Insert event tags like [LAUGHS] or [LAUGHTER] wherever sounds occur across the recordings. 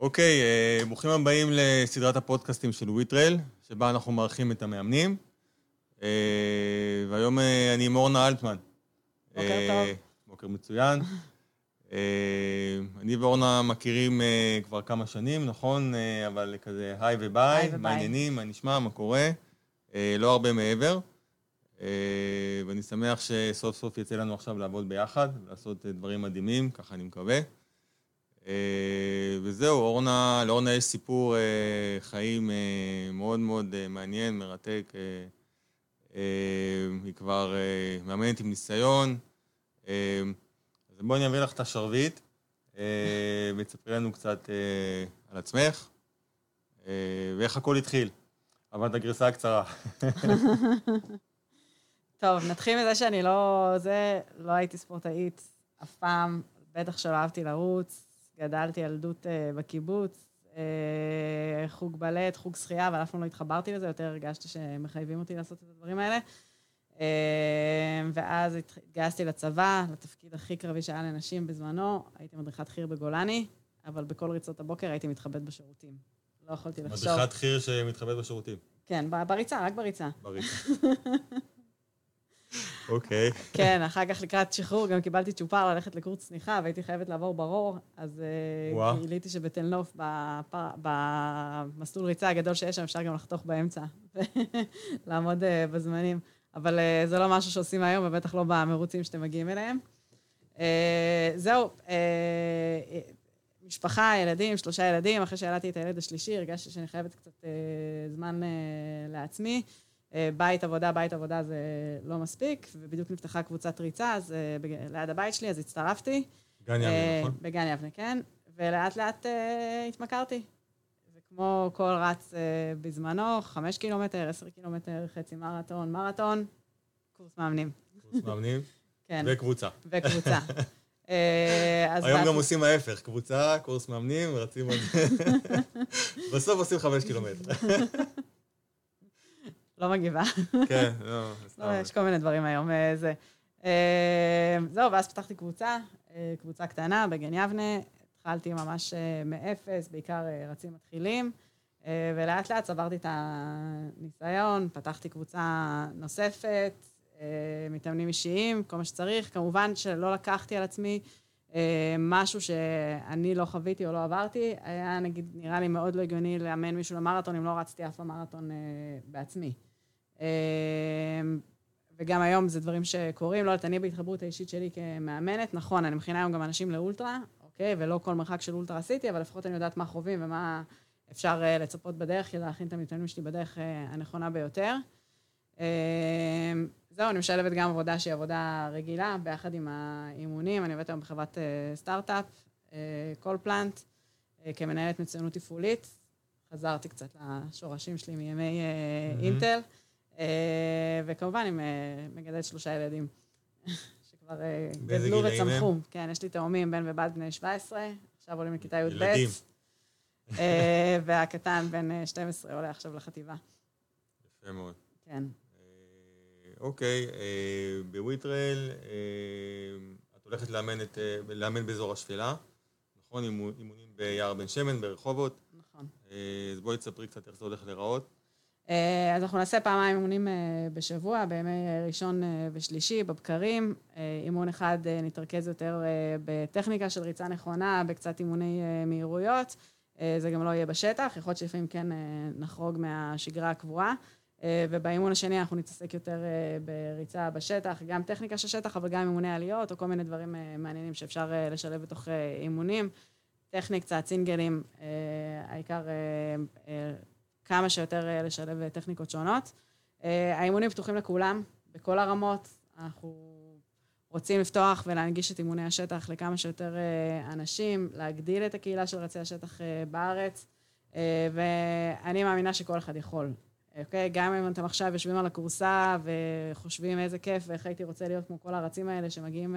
אוקיי, אה, ברוכים הבאים לסדרת הפודקאסטים של וויטרל, שבה אנחנו מארחים את המאמנים. אה, והיום אה, אני עם אורנה אלטמן. בוקר טוב. בוקר מצוין. אני ואורנה מכירים כבר כמה שנים, נכון? אבל כזה היי וביי, היי וביי. מה העניינים, מה נשמע, מה קורה. לא הרבה מעבר. ואני שמח שסוף סוף יצא לנו עכשיו לעבוד ביחד, לעשות דברים מדהימים, ככה אני מקווה. אה, וזהו, אורנה, לאורנה יש סיפור אה, חיים אה, מאוד מאוד מעניין, מרתק. היא כבר מאמנת עם ניסיון. אז בואי אני אעביר לך את השרביט, ותספרי לנו קצת על עצמך, ואיך הכל התחיל. אבל את הגרסה הקצרה. טוב, נתחיל מזה שאני לא... זה, לא הייתי ספורטאית אף פעם, בטח שלא אהבתי לרוץ. גדלתי ילדות uh, בקיבוץ, uh, חוג בלט, חוג שחייה, אבל אף פעם לא התחברתי לזה, יותר הרגשתי שמחייבים אותי לעשות את הדברים האלה. Uh, ואז התגייסתי לצבא, לתפקיד הכי קרבי שהיה לנשים בזמנו, הייתי מדריכת חי"ר בגולני, אבל בכל ריצות הבוקר הייתי מתחבאת בשירותים. לא יכולתי לחשוב. מדריכת חי"ר שמתחבאת בשירותים. כן, בריצה, רק בריצה. בריצה. [LAUGHS] אוקיי. כן, אחר כך לקראת שחרור גם קיבלתי צ'ופר ללכת לקורס צניחה, והייתי חייבת לעבור ברור, אז אה, גיליתי שבתל נוף, במסלול ריצה הגדול שיש שם, אפשר גם לחתוך באמצע, [LAUGHS] ולעמוד אה, בזמנים. אבל אה, זה לא משהו שעושים היום, ובטח לא במרוצים שאתם מגיעים אליהם. זהו, משפחה, ילדים, שלושה ילדים, אחרי שילדתי את הילד השלישי, הרגשתי שאני חייבת קצת זמן לעצמי. אה, בית עבודה, בית עבודה זה לא מספיק, ובדיוק נפתחה קבוצת ריצה, אז אה, ליד הבית שלי, אז הצטרפתי. גן יבנה, אה, נכון? בגן יבנה, כן. ולאט לאט התמכרתי. וכמו כל רץ בזמנו, חמש קילומטר, עשר קילומטר, חצי מרתון, מרתון, קורס מאמנים. קורס מאמנים? [LAUGHS] כן. וקבוצה. וקבוצה. [LAUGHS] היום גם עושים ההפך, קבוצה, קורס מאמנים, רצים זה. [LAUGHS] בסוף עושים חמש קילומטר. לא מגיבה. כן, לא, [LAUGHS] סתם. לא, יש כל מיני דברים היום. אה, זה. אה, זהו, ואז פתחתי קבוצה, אה, קבוצה קטנה בגן יבנה. התחלתי ממש מאפס, בעיקר רצים מתחילים, ולאט לאט צברתי את הניסיון, פתחתי קבוצה נוספת, מתאמנים אישיים, כל מה שצריך. כמובן שלא לקחתי על עצמי משהו שאני לא חוויתי או לא עברתי. היה, נגיד, נראה לי מאוד לא הגיוני לאמן מישהו למרתון אם לא רצתי אף פעם מרתון בעצמי. אמ, וגם היום זה דברים שקורים, לא יודעת, אני בהתחברות האישית שלי כמאמנת, נכון, אני מכינה היום גם אנשים לאולטרה, אוקיי? ולא כל מרחק של אולטרה עשיתי, אבל לפחות אני יודעת מה חווים ומה אפשר אה, לצפות בדרך, כדי להכין את המתאמנים שלי בדרך אה, הנכונה ביותר. אמ, זהו, אני משלבת גם עבודה שהיא עבודה רגילה, ביחד עם האימונים. אני עובדת היום בחברת אה, סטארט-אפ, כל פלנט, כמנהלת מצוינות תפעולית. חזרתי קצת לשורשים שלי מימי אינטל. Mm-hmm. וכמובן, עם אה, מגדלת שלושה ילדים, [LAUGHS] שכבר אה, גדלו וצמחו. כן, יש לי תאומים, בן ובת בני 17, עכשיו עולים לכיתה י"ב. ילדים. [LAUGHS] והקטן, בן 12, עולה עכשיו לחטיבה. יפה מאוד. כן. אוקיי, בוויטרל, את הולכת לאמן באזור השפלה, נכון? אימונים ביער בן שמן, ברחובות. נכון. אז בואי תספרי קצת איך זה הולך להיראות. אה, אז אנחנו נעשה פעמיים אימונים אה, בשבוע, בימי ראשון אה, ושלישי, בבקרים. אימון אחד נתרכז יותר בטכניקה של ריצה נכונה, בקצת אימוני מהירויות. זה גם לא יהיה בשטח, יכול להיות שלפעמים כן נחרוג מהשגרה הקבועה. ובאימון השני אנחנו נתעסק יותר בריצה בשטח, גם טכניקה של שטח, אבל גם אימוני עליות, או כל מיני דברים מעניינים שאפשר לשלב בתוך אימונים. טכניק, קצת סינגלים, העיקר כמה שיותר אה, לשלב אה, טכניקות שונות. אה, האימונים פתוחים לכולם, בכל הרמות. אנחנו רוצים לפתוח ולהנגיש את אימוני השטח לכמה שיותר אנשים, להגדיל את הקהילה של רצי השטח בארץ, ואני מאמינה שכל אחד יכול. אוקיי? גם אם אתם עכשיו יושבים על הכורסה וחושבים איזה כיף ואיך הייתי רוצה להיות כמו כל הרצים האלה שמגיעים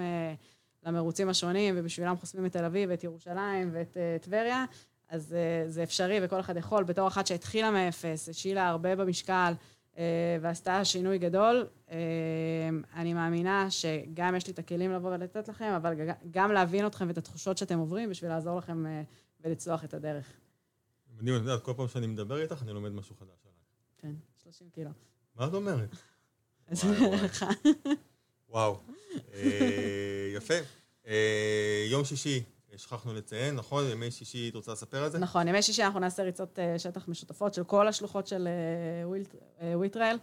למרוצים השונים ובשבילם חוסמים את תל אביב ואת ירושלים ואת טבריה, אז uh, זה אפשרי וכל אחד יכול. בתור אחת שהתחילה מאפס, השאילה הרבה במשקל uh, ועשתה שינוי גדול, uh, אני מאמינה שגם יש לי את הכלים לבוא ולתת לכם, אבל גם להבין אתכם ואת התחושות שאתם עוברים בשביל לעזור לכם ולצלוח את הדרך. מדהים, את יודעת, כל פעם שאני מדבר איתך, אני לומד משהו חדש עליי. כן, 30 קילו. מה את אומרת? אז. לך. וואו. אה, יפה. אה, יום שישי, שכחנו לציין, נכון? ימי שישי, את רוצה לספר על זה? נכון, ימי שישי אנחנו נעשה ריצות אה, שטח משותפות של כל השלוחות של אה, אה, וויטרל,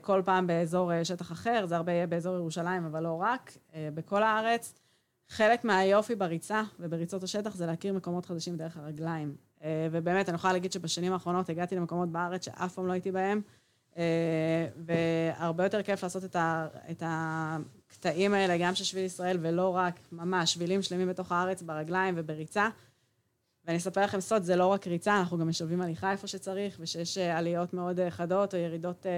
כל פעם באזור שטח אחר, זה הרבה יהיה באזור ירושלים, אבל לא רק, בכל הארץ. חלק מהיופי בריצה ובריצות השטח זה להכיר מקומות חדשים דרך הרגליים. ובאמת, אני יכולה להגיד שבשנים האחרונות הגעתי למקומות בארץ שאף פעם לא הייתי בהם, והרבה יותר כיף לעשות את, ה, את הקטעים האלה, גם של שביל ישראל, ולא רק, ממש, שבילים שלמים בתוך הארץ, ברגליים ובריצה. ואני אספר לכם סוד, זה לא רק ריצה, אנחנו גם משלבים הליכה איפה שצריך, ושיש אה, עליות מאוד אה, חדות או ירידות אה,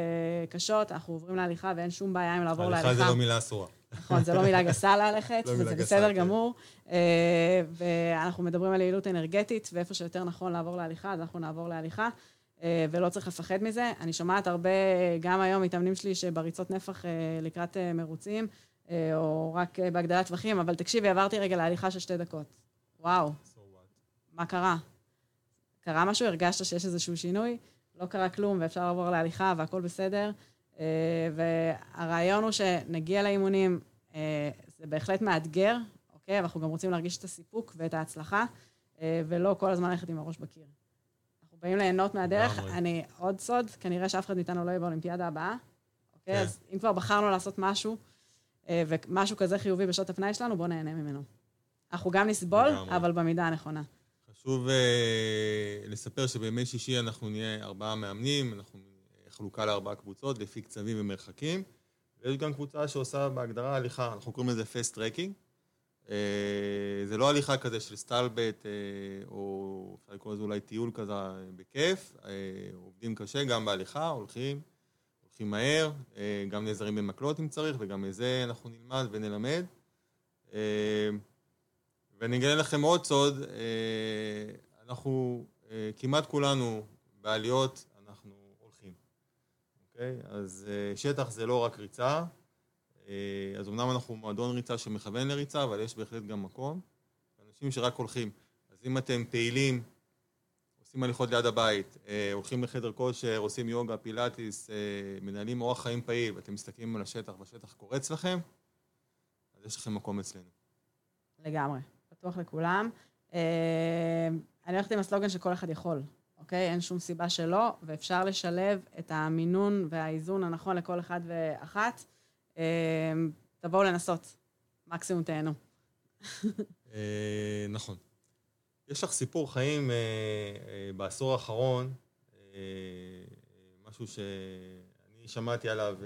קשות, אנחנו עוברים להליכה ואין שום בעיה עם לעבור להליכה. הליכה זה לא מילה אסורה. נכון, זה לא מילה גסה ללכת, [LAUGHS] לא גסה, בסדר כן. גמור. אה, ואנחנו מדברים על יעילות אנרגטית, ואיפה שיותר נכון לעבור להליכה, אז אנחנו נעבור להליכה, ולא צריך לפחד מזה. אני שומעת הרבה, גם היום, מתאמנים שלי שבריצות נפח אה, לקראת אה, מרוצים, אה, או רק אה, בהגדלת טווחים, אבל תקשיבי, עברתי רגע להליכה של שתי דקות. וואו, So? מה קרה? קרה משהו? הרגשת שיש איזשהו שינוי? לא קרה כלום, ואפשר לעבור להליכה והכל בסדר. אה, והרעיון הוא שנגיע לאימונים, אה, זה בהחלט מאתגר, אוקיי? אבל אנחנו גם רוצים להרגיש את הסיפוק ואת ההצלחה, אה, ולא כל הזמן ללכת עם הראש בקיר. באים ליהנות מהדרך. אני, עוד סוד, כנראה שאף אחד מאיתנו לא יהיה באולימפיאדה הבאה, אוקיי? כן. אז אם כבר בחרנו לעשות משהו, אה, ומשהו כזה חיובי בשעות הפנאי שלנו, בואו נהנה ממנו. אנחנו גם נסבול. אבל במידה הנכונה. חשוב אה, לספר שבימי שישי אנחנו נהיה ארבעה מאמנים, אנחנו חלוקה לארבעה קבוצות לפי קצבים ומרחקים. ויש גם קבוצה שעושה בהגדרה הליכה, אנחנו קוראים לזה fast trekking. אה, זה לא הליכה כזה של סטלבט, אה, או אפשר לקרוא לזה אולי טיול כזה אה, בכיף. עובדים קשה גם בהליכה, הולכים, הולכים מהר, גם נעזרים במקלות אם צריך, וגם את זה אנחנו נלמד ונלמד. ואני אגלה לכם עוד סוד, אנחנו כמעט כולנו בעליות, אנחנו הולכים, אוקיי? אז שטח זה לא רק ריצה, אז אמנם אנחנו מועדון ריצה שמכוון לריצה, אבל יש בהחלט גם מקום. אנשים שרק הולכים. אז אם אתם פעילים, עושים הליכות ליד הבית, אה, הולכים לחדר כושר, עושים יוגה, פילאטיס, אה, מנהלים אורח חיים פעיל, ואתם מסתכלים על השטח והשטח קורץ לכם, אז יש לכם מקום אצלנו. לגמרי, פתוח לכולם. אה, אני הולכת עם הסלוגן שכל אחד יכול, אוקיי? אין שום סיבה שלא, ואפשר לשלב את המינון והאיזון הנכון לכל אחד ואחת. אה, תבואו לנסות, מקסימום תהנו. אה, נכון. יש לך סיפור חיים אה, אה, בעשור האחרון, משהו שאני שמעתי עליו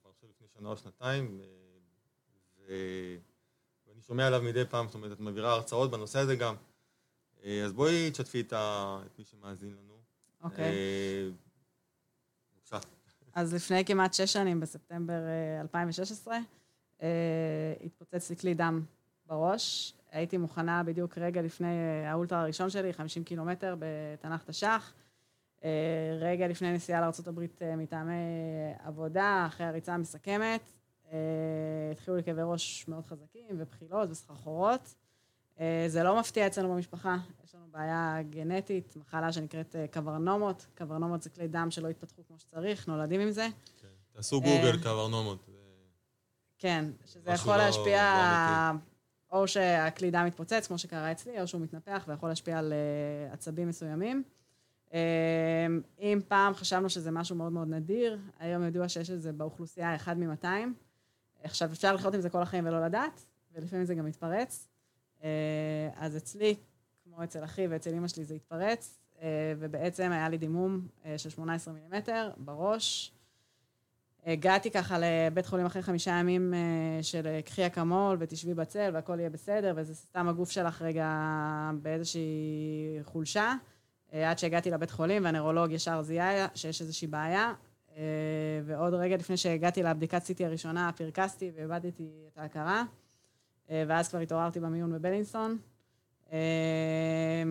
כבר עכשיו לפני שנה או שנתיים, ואני שומע עליו מדי פעם, זאת אומרת, את מעבירה הרצאות בנושא הזה גם. אז בואי תשתפי את, מי שמאזין לנו. אוקיי. בבקשה. אז לפני כמעט שש שנים, בספטמבר אה, 2016, אה, התפוצץ לי כלי דם בראש. הייתי מוכנה בדיוק רגע לפני אה, האולטרה הראשון שלי, 50 קילומטר בתנ"ך תש"ח. אה, רגע לפני נסיעה לארה"ב מטעמי אה, עבודה, אחרי הריצה המסכמת. אה, התחילו לי כאבי ראש מאוד חזקים, ובחילות וסחרחורות. אה, זה לא מפתיע אצלנו במשפחה, יש לנו בעיה גנטית, מחלה שנקראת אה, קברנומות. קברנומות זה כלי דם שלא התפתחו כמו שצריך, נולדים עם זה. כן. תעשו אה, גוגל קברנומות. זה- כן, שזה יכול לא- להשפיע, לא או שהכלי דם מתפוצץ, כמו שקרה אצלי, או שהוא מתנפח ויכול להשפיע על אה, עצבים מסוימים. אה, אם פעם חשבנו שזה משהו מאוד מאוד נדיר, היום ידוע שיש את זה באוכלוסייה אחד מ-200. עכשיו, אפשר לחיות עם זה כל החיים ולא לדעת, ולפעמים זה גם מתפרץ. אה, אז אצלי, כמו אצל אחי ואצל אמא שלי, זה התפרץ, אה, ובעצם היה לי דימום אה, של 18 מילימטר בראש. הגעתי ככה לבית חולים אחרי חמישה ימים של קחי אקמול ותשבי בצל והכל יהיה בסדר, וזה סתם הגוף שלך רגע באיזושהי חולשה. עד שהגעתי לבית חולים והנוירולוג ישר זיהה שיש איזושהי בעיה. ועוד רגע לפני שהגעתי לבדיקת CT הראשונה, פרקסתי ואיבדתי את ההכרה. אה, ואז כבר התעוררתי במיון בבלינסון. אה,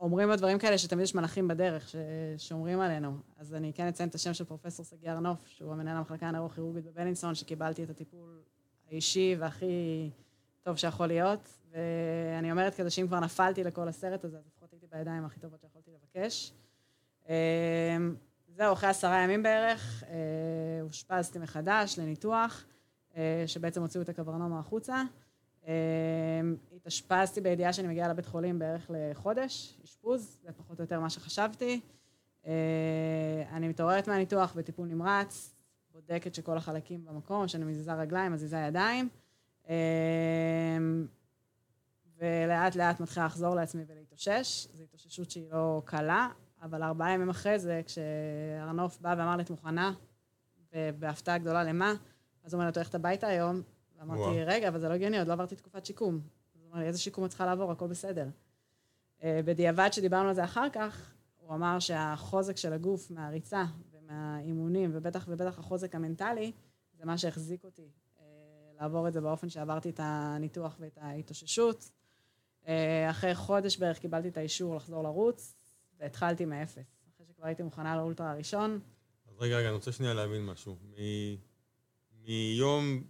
אומרים לו דברים כאלה שתמיד יש מלאכים בדרך ששומרים עלינו. אז אני כן אציין את השם של פרופסור סגי הר-נוף, שהוא המנהל המחלקה הנאורו-כירורגית בבלינסון, שקיבלתי את הטיפול האישי והכי טוב שיכול להיות, ואני אומרת כזה שאם כבר נפלתי לכל הסרט הזה, אז לפחות הייתי בידיים הכי טובות שיכולתי לבקש. אה, זהו, אחרי עשרה ימים בערך, אושפזתי מחדש לניתוח, שבעצם הוציאו את הקברנומה החוצה. התאשפזתי בידיעה שאני מגיעה לבית חולים בערך לחודש, אשפוז, זה פחות או יותר מה שחשבתי. אני מתעוררת מהניתוח בטיפול נמרץ, בודקת שכל החלקים במקום, שאני מזיזה רגליים, מזיזה ידיים. ולאט לאט מתחילה לחזור לעצמי ולהתאושש. זו התאוששות שהיא לא קלה, אבל ארבעה ימים אחרי זה, כשהרנוף בא ואמר לי, את מוכנה? ובהפתעה גדולה, למה? אז הוא אומר לי, את הולכת הביתה היום? ואמרתי, רגע, אבל זה לא הגיוני, עוד לא עברתי תקופת שיקום. אז הוא אמר לי, איזה שיקום את צריכה לעבור? הכל בסדר. אה, בדיעבד, שדיברנו על זה אחר כך, הוא אמר שהחוזק של הגוף מהריצה ומהאימונים, ובטח ובטח החוזק המנטלי, זה מה שהחזיק אותי אה, לעבור את זה באופן שעברתי את הניתוח ואת ההתאוששות. אה, אחרי חודש בערך קיבלתי את האישור לחזור לרוץ, והתחלתי מאפס. אחרי שכבר הייתי מוכנה לאולטרה הראשון. אז רגע, רגע, אני רוצה שנייה להבין משהו. מ... מיום,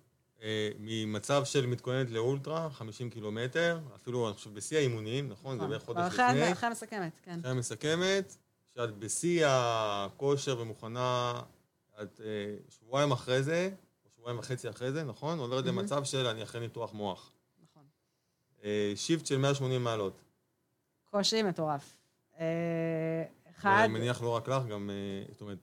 ממצב של מתכוננת לאולטרה, 50 קילומטר, אפילו, אני חושב, בשיא האימונים, נכון? זה נכון. בערך חודש לפני. אחרי המסכמת, כן. אחרי המסכמת, שאת בשיא הכושר ומוכנה, את אה, שבועיים אחרי זה, או שבועיים וחצי אחרי זה, נכון? עוברת למצב של אני אחרי ניתוח מוח. נכון. שיפט של 180 מעלות. קושי מטורף. אה, אחד... אני מניח לא רק לך, גם, אה, זאת אומרת,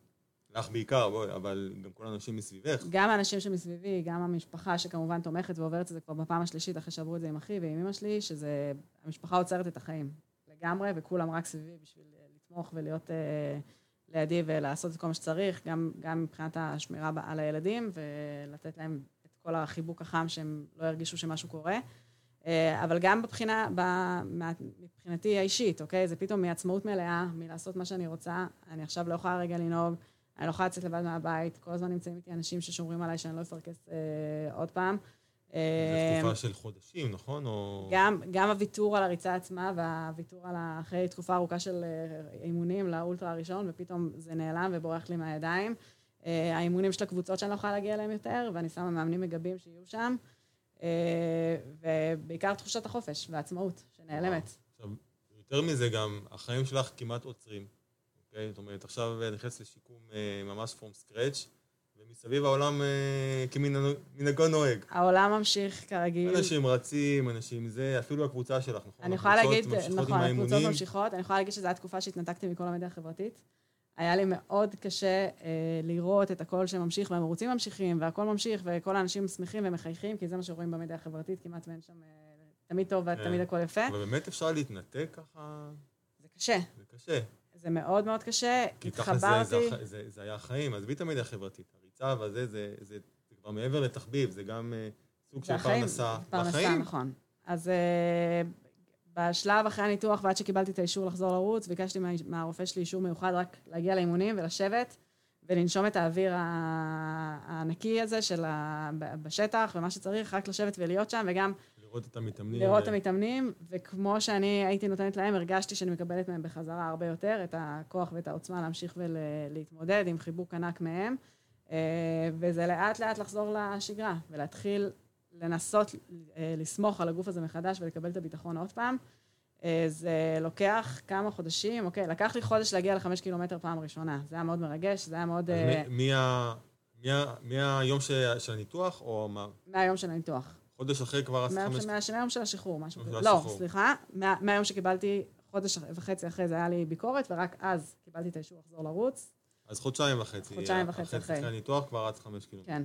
לך בעיקר, בואי, אבל גם כל האנשים מסביבך. גם האנשים שמסביבי, גם המשפחה שכמובן תומכת ועוברת את זה כבר בפעם השלישית, אחרי שעברו את זה עם אחי ועם אמא שלי, שזה... המשפחה עוצרת את החיים לגמרי, וכולם רק סביבי בשביל אה, לתמוך ולהיות אה, לידי ולעשות את כל מה שצריך, גם, גם מבחינת השמירה על הילדים, ולתת להם את כל החיבוק החם שהם לא ירגישו שמשהו קורה. אה, אבל גם מבחינה, מבחינתי האישית, אוקיי? זה פתאום מעצמאות מלאה, מלעשות מה שאני רוצה. אני עכשיו לא יכולה רגע לנהוג, אני לא יכולה לצאת לבד מהבית, כל הזמן נמצאים איתי אנשים ששומרים עליי שאני לא אפרכס אה, עוד פעם. זו תקופה אה, של חודשים, נכון? או... גם, גם הוויתור על הריצה עצמה והוויתור על אחרי תקופה ארוכה של אה, אימונים לאולטרה הראשון, ופתאום זה נעלם ובורח לי מהידיים. האימונים של הקבוצות שאני לא יכולה להגיע אליהם יותר, ואני שמה מאמנים מגבים שיהיו שם. אה, ובעיקר תחושת החופש והעצמאות שנעלמת. עכשיו, יותר מזה גם, החיים שלך כמעט עוצרים, אוקיי? זאת אומרת, עכשיו נכנס לשיקום אה, ממש פרום סקרץ', ומסביב העולם אה, כמנהגו נוהג. העולם ממשיך כרגיל. אנשים רצים, אנשים זה, אפילו הקבוצה שלך, נכון? אני יכולה להגיד, נכון, הקבוצות ממשיכות. אני יכולה להגיד שזו הייתה תקופה שהתנתקתי מכל המדיה החברתית. היה לי מאוד קשה אה, לראות את הכל שממשיך, והמרוצים ממשיכים, והכל ממשיך, וכל האנשים שמחים ומחייכים, כי זה מה שרואים במדיה החברתית, כמעט ואין שם... אה, תמיד טוב ותמיד כן. הכל יפה. אבל באמת אפשר להתנתק ככה? זה קשה. זה קשה. זה מאוד מאוד קשה. כי ככה זה, זה, זה, זה היה החיים, עזבי את המדיה החברתית. הריצה וזה, זה, זה, זה כבר מעבר לתחביב, זה גם uh, סוג של פרנסה. פרנסה, נכון. אז uh, בשלב אחרי הניתוח ועד שקיבלתי את האישור לחזור לרוץ, ביקשתי מה, מהרופא שלי אישור מיוחד רק להגיע לאימונים ולשבת ולנשום את האוויר הנקי הזה של ה... בשטח ומה שצריך, רק לשבת ולהיות שם וגם... לראות את המתאמנים. לראות את המתאמנים, וכמו שאני הייתי נותנת להם, הרגשתי שאני מקבלת מהם בחזרה הרבה יותר, את הכוח ואת העוצמה להמשיך ולהתמודד עם חיבוק ענק מהם. אה, וזה לאט לאט לחזור לשגרה ולהתחיל לנסות אה, לסמוך על הגוף הזה מחדש ולקבל את הביטחון עוד פעם. אה, זה לוקח כמה חודשים, אוקיי, לקח לי חודש להגיע לחמש קילומטר פעם ראשונה. זה היה מאוד מרגש, זה היה מאוד... אה, מהיום של הניתוח, או מה? מהיום של הניתוח. חודש אחרי כבר עשית חמש... מהיום של השחרור, משהו כזה. לא, סליחה, מהיום שקיבלתי, חודש וחצי אחרי זה היה לי ביקורת, ורק אז קיבלתי את האישור לחזור לרוץ. אז חודשיים וחצי. חודשיים וחצי אחרי. אחרי הניתוח כבר רץ חמש קילומטר. כן,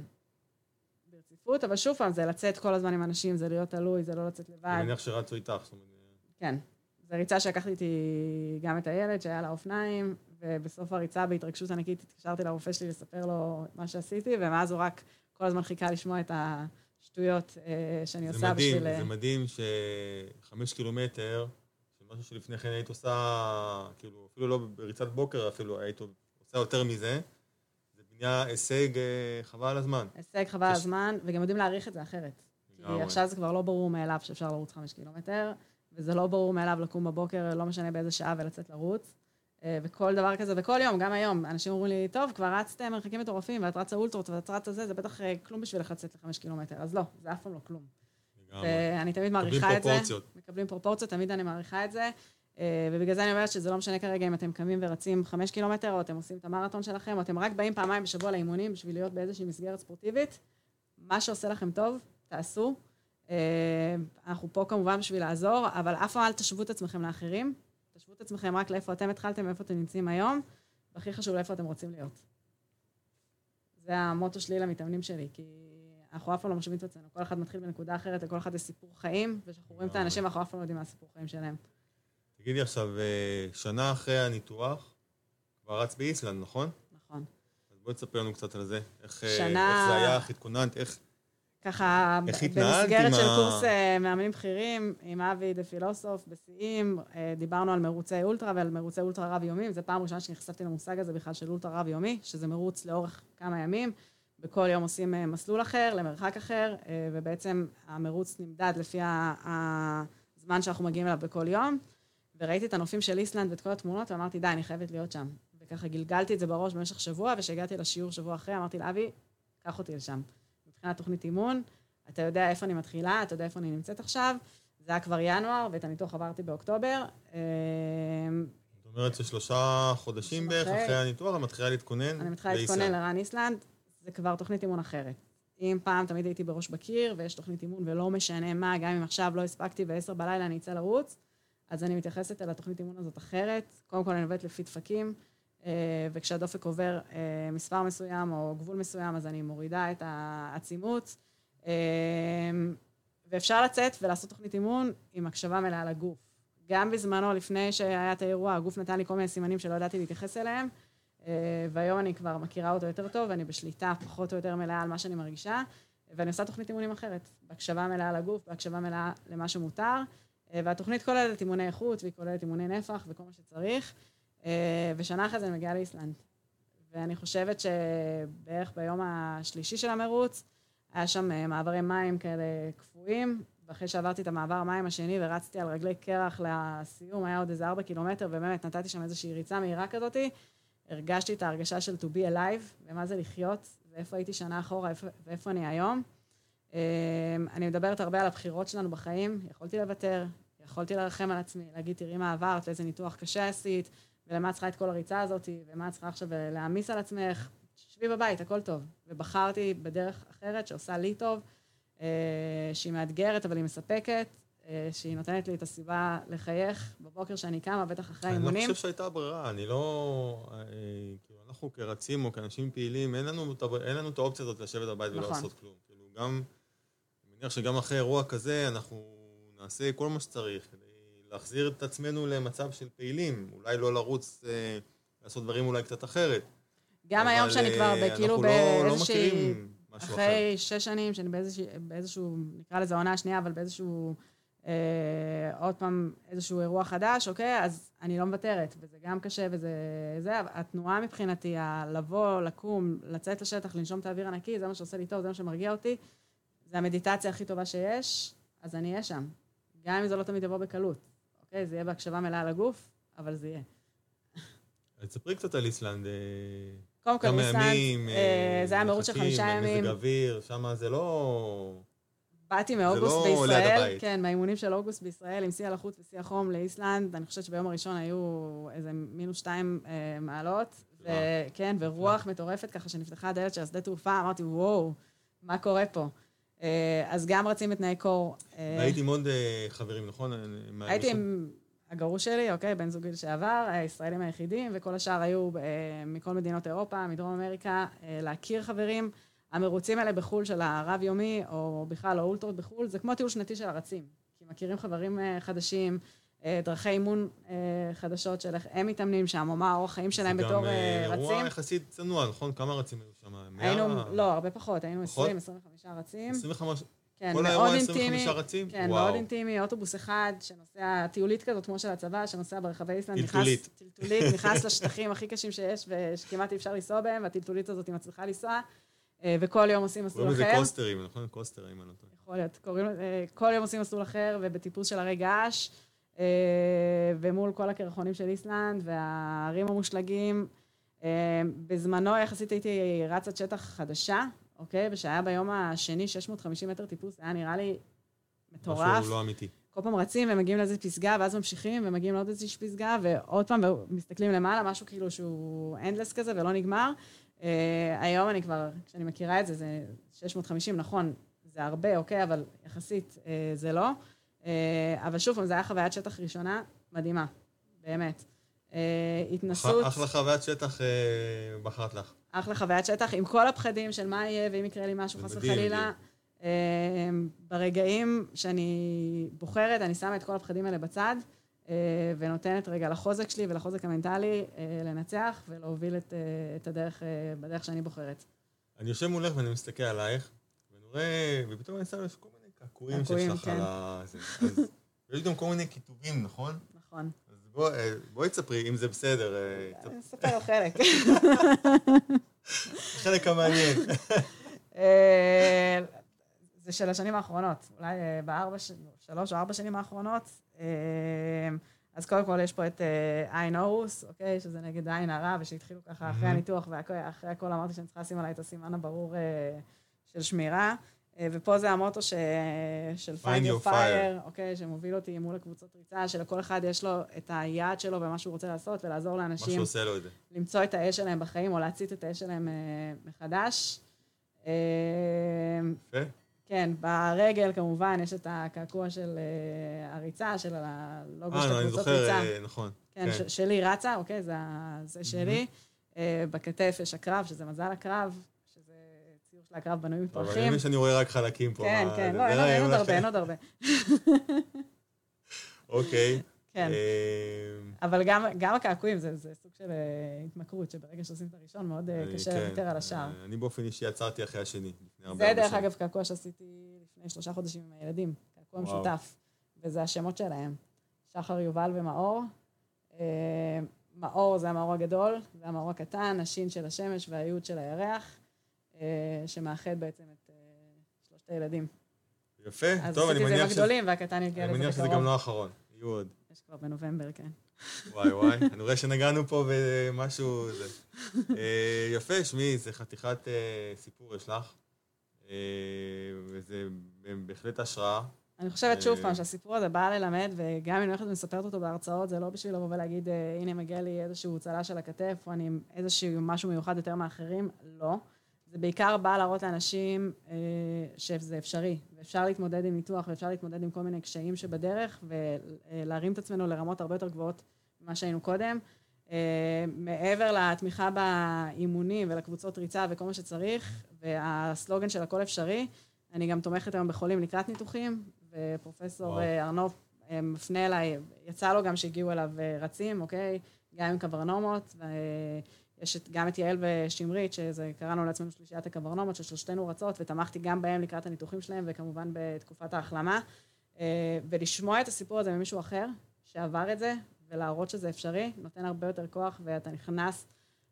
ברציפות, אבל שוב פעם, זה לצאת כל הזמן עם אנשים, זה להיות תלוי, זה לא לצאת לבד. אני מניח שרצו איתך. כן. זו ריצה שלקחתי איתי גם את הילד, שהיה לה אופניים, ובסוף הריצה, בהתרגשות ענקית, התקשרתי לרופא שלי לספר לו מה שעשיתי, ומאז הוא רק כל הזמן חיכה לשמוע את השטויות אה, שאני עושה מדהים, בשביל... זה מדהים שחמש קילומטר, משהו שלפני כן היית עושה, כאילו, אפילו לא בריצת בוקר אפילו, היית עושה יותר מזה. נהיה הישג אה, חבל על הזמן. הישג חבל על הזמן, וגם יודעים להעריך את זה אחרת. כי עכשיו זה כבר לא ברור מאליו שאפשר לרוץ חמש קילומטר, וזה לא ברור מאליו לקום בבוקר, לא משנה באיזה שעה, ולצאת לרוץ. אה, וכל דבר כזה, וכל יום, גם היום, אנשים אומרים לי, טוב, כבר רצתם מרחקים מטורפים, ואת רצה אולטרות, ואת רצה זה, זה בטח אה, כלום בשבילך לצאת לחמש קילומטר. אז לא, זה אף פעם לא כלום. ואני תמיד מעריכה את זה. מקבלים פרופורציות. מקבלים פרופורציות, תמיד אני מעריכה את זה. אה, ובגלל זה אני אומרת שזה לא משנה כרגע אם אתם קמים ורצים חמש קילומטר, או אתם עושים את המרתון שלכם, או אתם רק באים פעמיים בשבוע לאימונים בשביל להיות באיזושהי מסגרת ספורטיבית. מה שעושה לכם טוב, תעשו. אנחנו פה כמובן בשביל לעזור, אבל אף פעם אל תשוו את עצמכם לאחרים. תשוו את עצמכם רק לאיפה אתם התחלתם, ואיפה אתם נמצאים היום, והכי חשוב לאיפה אתם רוצים להיות. זה המוטו שלי למתאמנים שלי, כי אנחנו אף פעם לא משווים את עצמנו. כל אחד מתחיל בנקודה אחרת, לכל אחד יש סיפור חיים, וכשאנחנו רואים את האנשים, אנחנו אף פעם לא יודעים מה הסיפור חיים שלהם. תגידי עכשיו, אה, שנה אחרי הניתוח, כבר רץ באיסלנד, נכון? נכון. אז בואי תספר לנו קצת על זה. איך, אה, שנה... איך זה היה, איך התכוננת, איך... ככה, במסגרת של ה... קורס אה, מאמנים בכירים, עם אבי דה פילוסוף, בשיאים, דיברנו על מרוצי אולטרה ועל מרוצי אולטרה רב-יומיים. זו פעם ראשונה שנחשפתי למושג הזה בכלל של אולטרה רב-יומי, שזה מרוץ לאורך כמה ימים. בכל יום עושים מסלול אחר, למרחק אחר, ובעצם המרוץ נמדד לפי הזמן שאנחנו מגיעים אליו בכל יום. וראיתי את הנופים של איסלנד ואת כל התמונות, ואמרתי, די, אני חייבת להיות שם. וככה גלגלתי את זה בראש במשך שבוע, וכשהגעתי לשיעור שבוע אחרי, אמרתי לאבי, קח אותי לשם. מבחינת תוכנית אימון, אתה יודע איפה אני מתחילה, אתה יודע איפה אני נמצאת עכשיו. זה היה כבר ינואר, ואת הניתוח עברתי באוקטובר. אמ, זאת אומרת ששלושה חודשים בערך אחרי הניתוח, את מתחילה להתכונן אני מתחילה להתכונן לרן איסלנד, זה כבר תוכנית אימון אחרת. אם פעם תמיד הייתי בראש בקיר, ויש תוכנית אימון ולא משנה מה, גם אם עכשיו לא הספקתי ועשר בלילה אני אצא לרוץ, אז אני מתייחסת אל התוכנית אימון הזאת אחרת. קודם כל אני עובדת לפי דפקים, וכשהדופק עובר אה, מספר מסוים או גבול מסוים, אז אני מורידה את העצימות. אה, ואפשר לצאת ולעשות תוכנית אימון עם הקשבה מלאה לגוף. גם בזמנו, לפני שהיה את האירוע, הגוף נתן לי כל מיני סימנים שלא ידעתי להתייחס אליהם, והיום אני כבר מכירה אותו יותר טוב, ואני בשליטה פחות או יותר מלאה על מה שאני מרגישה, ואני עושה תוכנית אימונים אחרת, בהקשבה מלאה לגוף, בהקשבה מלאה למה שמותר. אה, והתוכנית כוללת אימוני איכות, והיא כוללת אימוני נפח וכל מה שצריך. אה, ושנה אחרי זה אני מגיעה לאיסלנד. ואני חושבת שבערך ביום השלישי של המרוץ, היה שם אה, מעברי מים כאלה קפואים, ואחרי שעברתי את המעבר מים השני ורצתי על רגלי קרח לסיום, היה עוד איזה ארבע קילומטר, ובאמת נתתי שם איזושהי ריצה מהירה כזאתי, הרגשתי את ההרגשה של to be alive, ומה זה לחיות, ואיפה הייתי שנה אחורה, ואיפה אני היום. אמ, אני מדברת הרבה על הבחירות שלנו בחיים, יכולתי לוותר, יכולתי לרחם על עצמי, להגיד, תראי מה עברת, איזה ניתוח קשה עשית, ולמה את צריכה את כל הריצה הזאת, ומה את צריכה עכשיו להעמיס על עצמך, שבי בבית, הכל טוב. ובחרתי בדרך אחרת שעושה לי טוב, אה, שהיא מאתגרת, אבל היא מספקת, אה, שהיא נותנת לי את הסיבה לחייך בבוקר שאני קמה, בטח אחרי האימונים. אני לא חושב שהייתה ברירה, אני לא... אה, כאילו, אנחנו כרצים או כאנשים פעילים, אין לנו, אין לנו את האופציה הזאת לשבת בבית נכון. ולא לעשות כלום. כאילו, גם... מניח שגם אחרי אירוע כזה אנחנו נעשה כל מה שצריך כדי להחזיר את עצמנו למצב של פעילים, אולי לא לרוץ, אה, לעשות דברים אולי קצת אחרת. גם היום שאני כבר אה, כאילו באיזושהי... לא, לא אחרי שש שנים, שאני באיזשהו, באיזשהו, נקרא לזה העונה השנייה, אבל באיזשהו, אה, עוד פעם, איזשהו אירוע חדש, אוקיי? אז אני לא מוותרת, וזה גם קשה, וזה... זה, התנועה מבחינתי, לבוא, לקום, לצאת לשטח, לנשום את האוויר הנקי, זה מה שעושה לי טוב, זה מה שמרגיע אותי. זה המדיטציה הכי טובה שיש, אז אני אהיה שם. גם אם זה לא תמיד יבוא בקלות. אוקיי? זה יהיה בהקשבה מלאה לגוף, אבל זה יהיה. תספרי קצת על איסלנד. אה, קודם כל, איסלנד, ימים, אה, זה היה מרוץ של חמישה ימים. מזג אוויר, שם זה לא... באתי מאוגוסט לא בישראל, כן, מהאימונים של אוגוסט בישראל, עם שיא הלחות ושיא החום לאיסלנד. אני חושבת שביום הראשון היו איזה מינוס שתיים אה, מעלות. כן, ורוח מטורפת, ככה שנפתחה הדלת של השדה תעופה, אמרתי, וואו, מה קורה פה? אה, אז גם רצים בתנאי קור. אה, הייתי עם עוד אה, חברים, נכון? הייתי עם הגרוש שלי, אוקיי, בן זוגי לשעבר, הישראלים היחידים, וכל השאר היו מכל מדינות אירופה, מדרום אמריקה, להכיר חברים. המרוצים האלה בחו"ל של הרב-יומי, או בכלל האולטרות בחו"ל, זה כמו טיול שנתי של הרצים. כי מכירים חברים חדשים, דרכי אימון אה, חדשות של איך הם מתאמנים שם, או מה האורח חיים שלהם בתור רצים. זה גם אירוע יחסית צנוע, נכון? כמה רצים היו שם? היינו, לא, הרבה פחות, היינו 20, 25 רצים. 25? כן, כל האירוע 25 רצים? כן, וואו. מאוד אינטימי, אוטובוס אחד שנוסע, טיולית כזאת כמו של הצבא, שנוסע ברחבי איסלנד, טלטולית. נכנס, טלטולית, [LAUGHS] נכנס לשטחים הכי קשים שיש, ושכמעט אי אפשר לנסוע בהם, והטלטולית הזאת היא מצליחה לנסוע, אה, וכל יום עושים מסלול אחר. קוראים לזה קוסטרים, נכון? קוסטרים, אני לא טועה. יכול להיות. כל יום עושים מסלול אחר, ובטיפוס של הרי געש. אה, ומול כל הקרחונים של איסלנד והערים המושלגים. אה, בזמנו יחסית הייתי רצת שטח חדשה, אוקיי? ושהיה ביום השני 650 מטר טיפוס, היה נראה לי מטורף. משהו לא אמיתי. כל פעם רצים ומגיעים לאיזה פסגה, ואז ממשיכים ומגיעים לעוד איזושהי פסגה, ועוד פעם מסתכלים למעלה, משהו כאילו שהוא אנדלס כזה ולא נגמר. Uh, היום אני כבר, כשאני מכירה את זה, זה 650, נכון, זה הרבה, אוקיי, אבל יחסית uh, זה לא. Uh, אבל שוב זו הייתה חוויית שטח ראשונה מדהימה, באמת. Uh, התנסות... אחלה חוויית שטח uh, בחרת לך. אחלה חוויית שטח, עם כל הפחדים של מה יהיה, ואם יקרה לי משהו, חס וחלילה. ברגעים שאני בוחרת, אני שמה את כל הפחדים האלה בצד, אה, ונותנת רגע לחוזק שלי ולחוזק המנטלי אה, לנצח ולהוביל את, אה, את הדרך בדרך שאני בוחרת. אני יושב מולך ואני מסתכל עלייך, ואני רואה, ופתאום אני שם לב כל קעקועים שיש לך. על ה... [LAUGHS] יש גם כל מיני כיתובים, נכון? נכון. אז בוא, בואי תספרי, אם זה בסדר. אני אספר חלק. [LAUGHS] [LAUGHS] חלק המעניין. זה של השנים האחרונות, אולי אה, בארבע, שלוש או ארבע שנים האחרונות. אה, אז קודם כל יש פה את אה, עין אורוס, אוקיי? שזה נגד עין הרע, ושהתחילו ככה אחרי הניתוח, ואחרי הכל אמרתי שאני צריכה לשים עליי את הסימן הברור של שמירה. ופה זה המוטו ש... של find your fire, אוקיי? שמוביל אותי מול הקבוצות ריצה, שלכל אחד יש לו את היעד שלו ומה שהוא רוצה לעשות, ולעזור לאנשים... מה שעושה לו את זה. למצוא את האש שלהם בחיים, או להצית את האש שלהם מחדש. יפה. כן, ברגל כמובן יש את הקעקוע של הריצה, של הלוגו של הקבוצות ריצה. אה, אני זוכר, נכון. כן, כן. שלי רצה, אוקיי, זה, זה שלי. Uh, בכתף יש הקרב, שזה מזל הקרב, של הקרב בנוי מפרחים. אבל אני מבין שאני רואה רק חלקים פה. כן, כן, לא, אין עוד הרבה, אין עוד הרבה. [LAUGHS] אוקיי. כן. אמ, אבל גם, גם הקעקועים זה, זה סוג של אה, התמכרות, שברגע שעושים את הראשון מאוד אה, קשה כן. לוותר על השאר. אני באופן אישי עצרתי אחרי השני. זה דרך אגב קעקוע שעשיתי לפני שלושה חודשים עם הילדים, קעקוע משותף, וזה השמות שלהם, שחר, יובל ומאור. אה, מאור זה המאור הגדול, זה המאור הקטן, השין של השמש והיוד של הירח, שמאחד בעצם את שלושת הילדים. יפה, טוב, אני מניח ש... אז עשיתי את זה עם הגדולים, והקטן יגיע לזה בקרוב. אני מניח שזה גם לא האחרון, יהיו עוד. יש כבר בנובמבר, כן. וואי וואי, [LAUGHS] אני רואה שנגענו פה במשהו... זה. אה, יפה, שמי, זה חתיכת אה, סיפור יש לך, אה, וזה בהחלט השראה. אני חושבת שוב פעם שהסיפור הזה בא ללמד, וגם אם אני הולכת ומספרת אותו בהרצאות, זה לא בשביל לבוא ולהגיד, הנה מגיע לי איזשהו צל"ש על הכתף, או אני איזשהו משהו מיוחד יותר מאחרים, לא. זה בעיקר בא להראות לאנשים אה, שזה אפשרי, ואפשר להתמודד עם ניתוח, ואפשר להתמודד עם כל מיני קשיים שבדרך, ולהרים את עצמנו לרמות הרבה יותר גבוהות ממה שהיינו קודם. אה, מעבר לתמיכה באימונים ולקבוצות ריצה וכל מה שצריך, והסלוגן של הכל אפשרי, אני גם תומכת היום בחולים לקראת ניתוחים, ופרופסור אה, ארנוב אה, מפנה אליי, יצא לו גם שהגיעו אליו רצים, אוקיי? גם עם קברנומות, ו... יש את, גם את יעל ושמרית, שזה קראנו לעצמנו שלישיית הקברנומות, ששלושתנו רצות, ותמכתי גם בהם לקראת הניתוחים שלהם, וכמובן בתקופת ההחלמה. אה, ולשמוע את הסיפור הזה ממישהו אחר, שעבר את זה, ולהראות שזה אפשרי, נותן הרבה יותר כוח, ואתה נכנס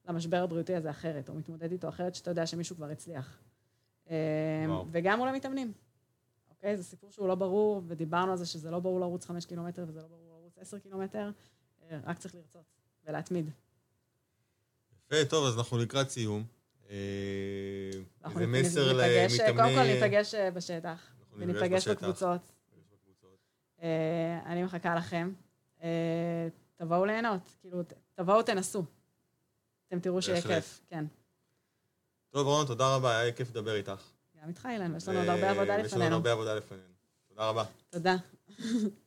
למשבר הבריאותי הזה אחרת, או מתמודד איתו אחרת, שאתה יודע שמישהו כבר הצליח. אה, וואו. וגם מול המתאמנים. אוקיי? זה סיפור שהוא לא ברור, ודיברנו על זה שזה לא ברור לרוץ חמש קילומטר וזה לא ברור לרוץ עשר קילומטר, אה, רק צריך לרצות ולהתמיד. יפה, טוב, אז אנחנו לקראת סיום. אה, זה מסר למתאמני... קודם כל ניפגש אה, בשטח, וניפגש בקבוצות. אה, אני מחכה לכם. תבואו ליהנות, כאילו, תבואו תנסו. אתם תראו שיהיה כיף, כן. טוב, רון, תודה רבה, היה כיף לדבר איתך. גם איתך, אילן, יש לנו עוד הרבה עבודה לפנינו. יש לנו עוד הרבה עבודה לפנינו. תודה רבה. תודה. [LAUGHS]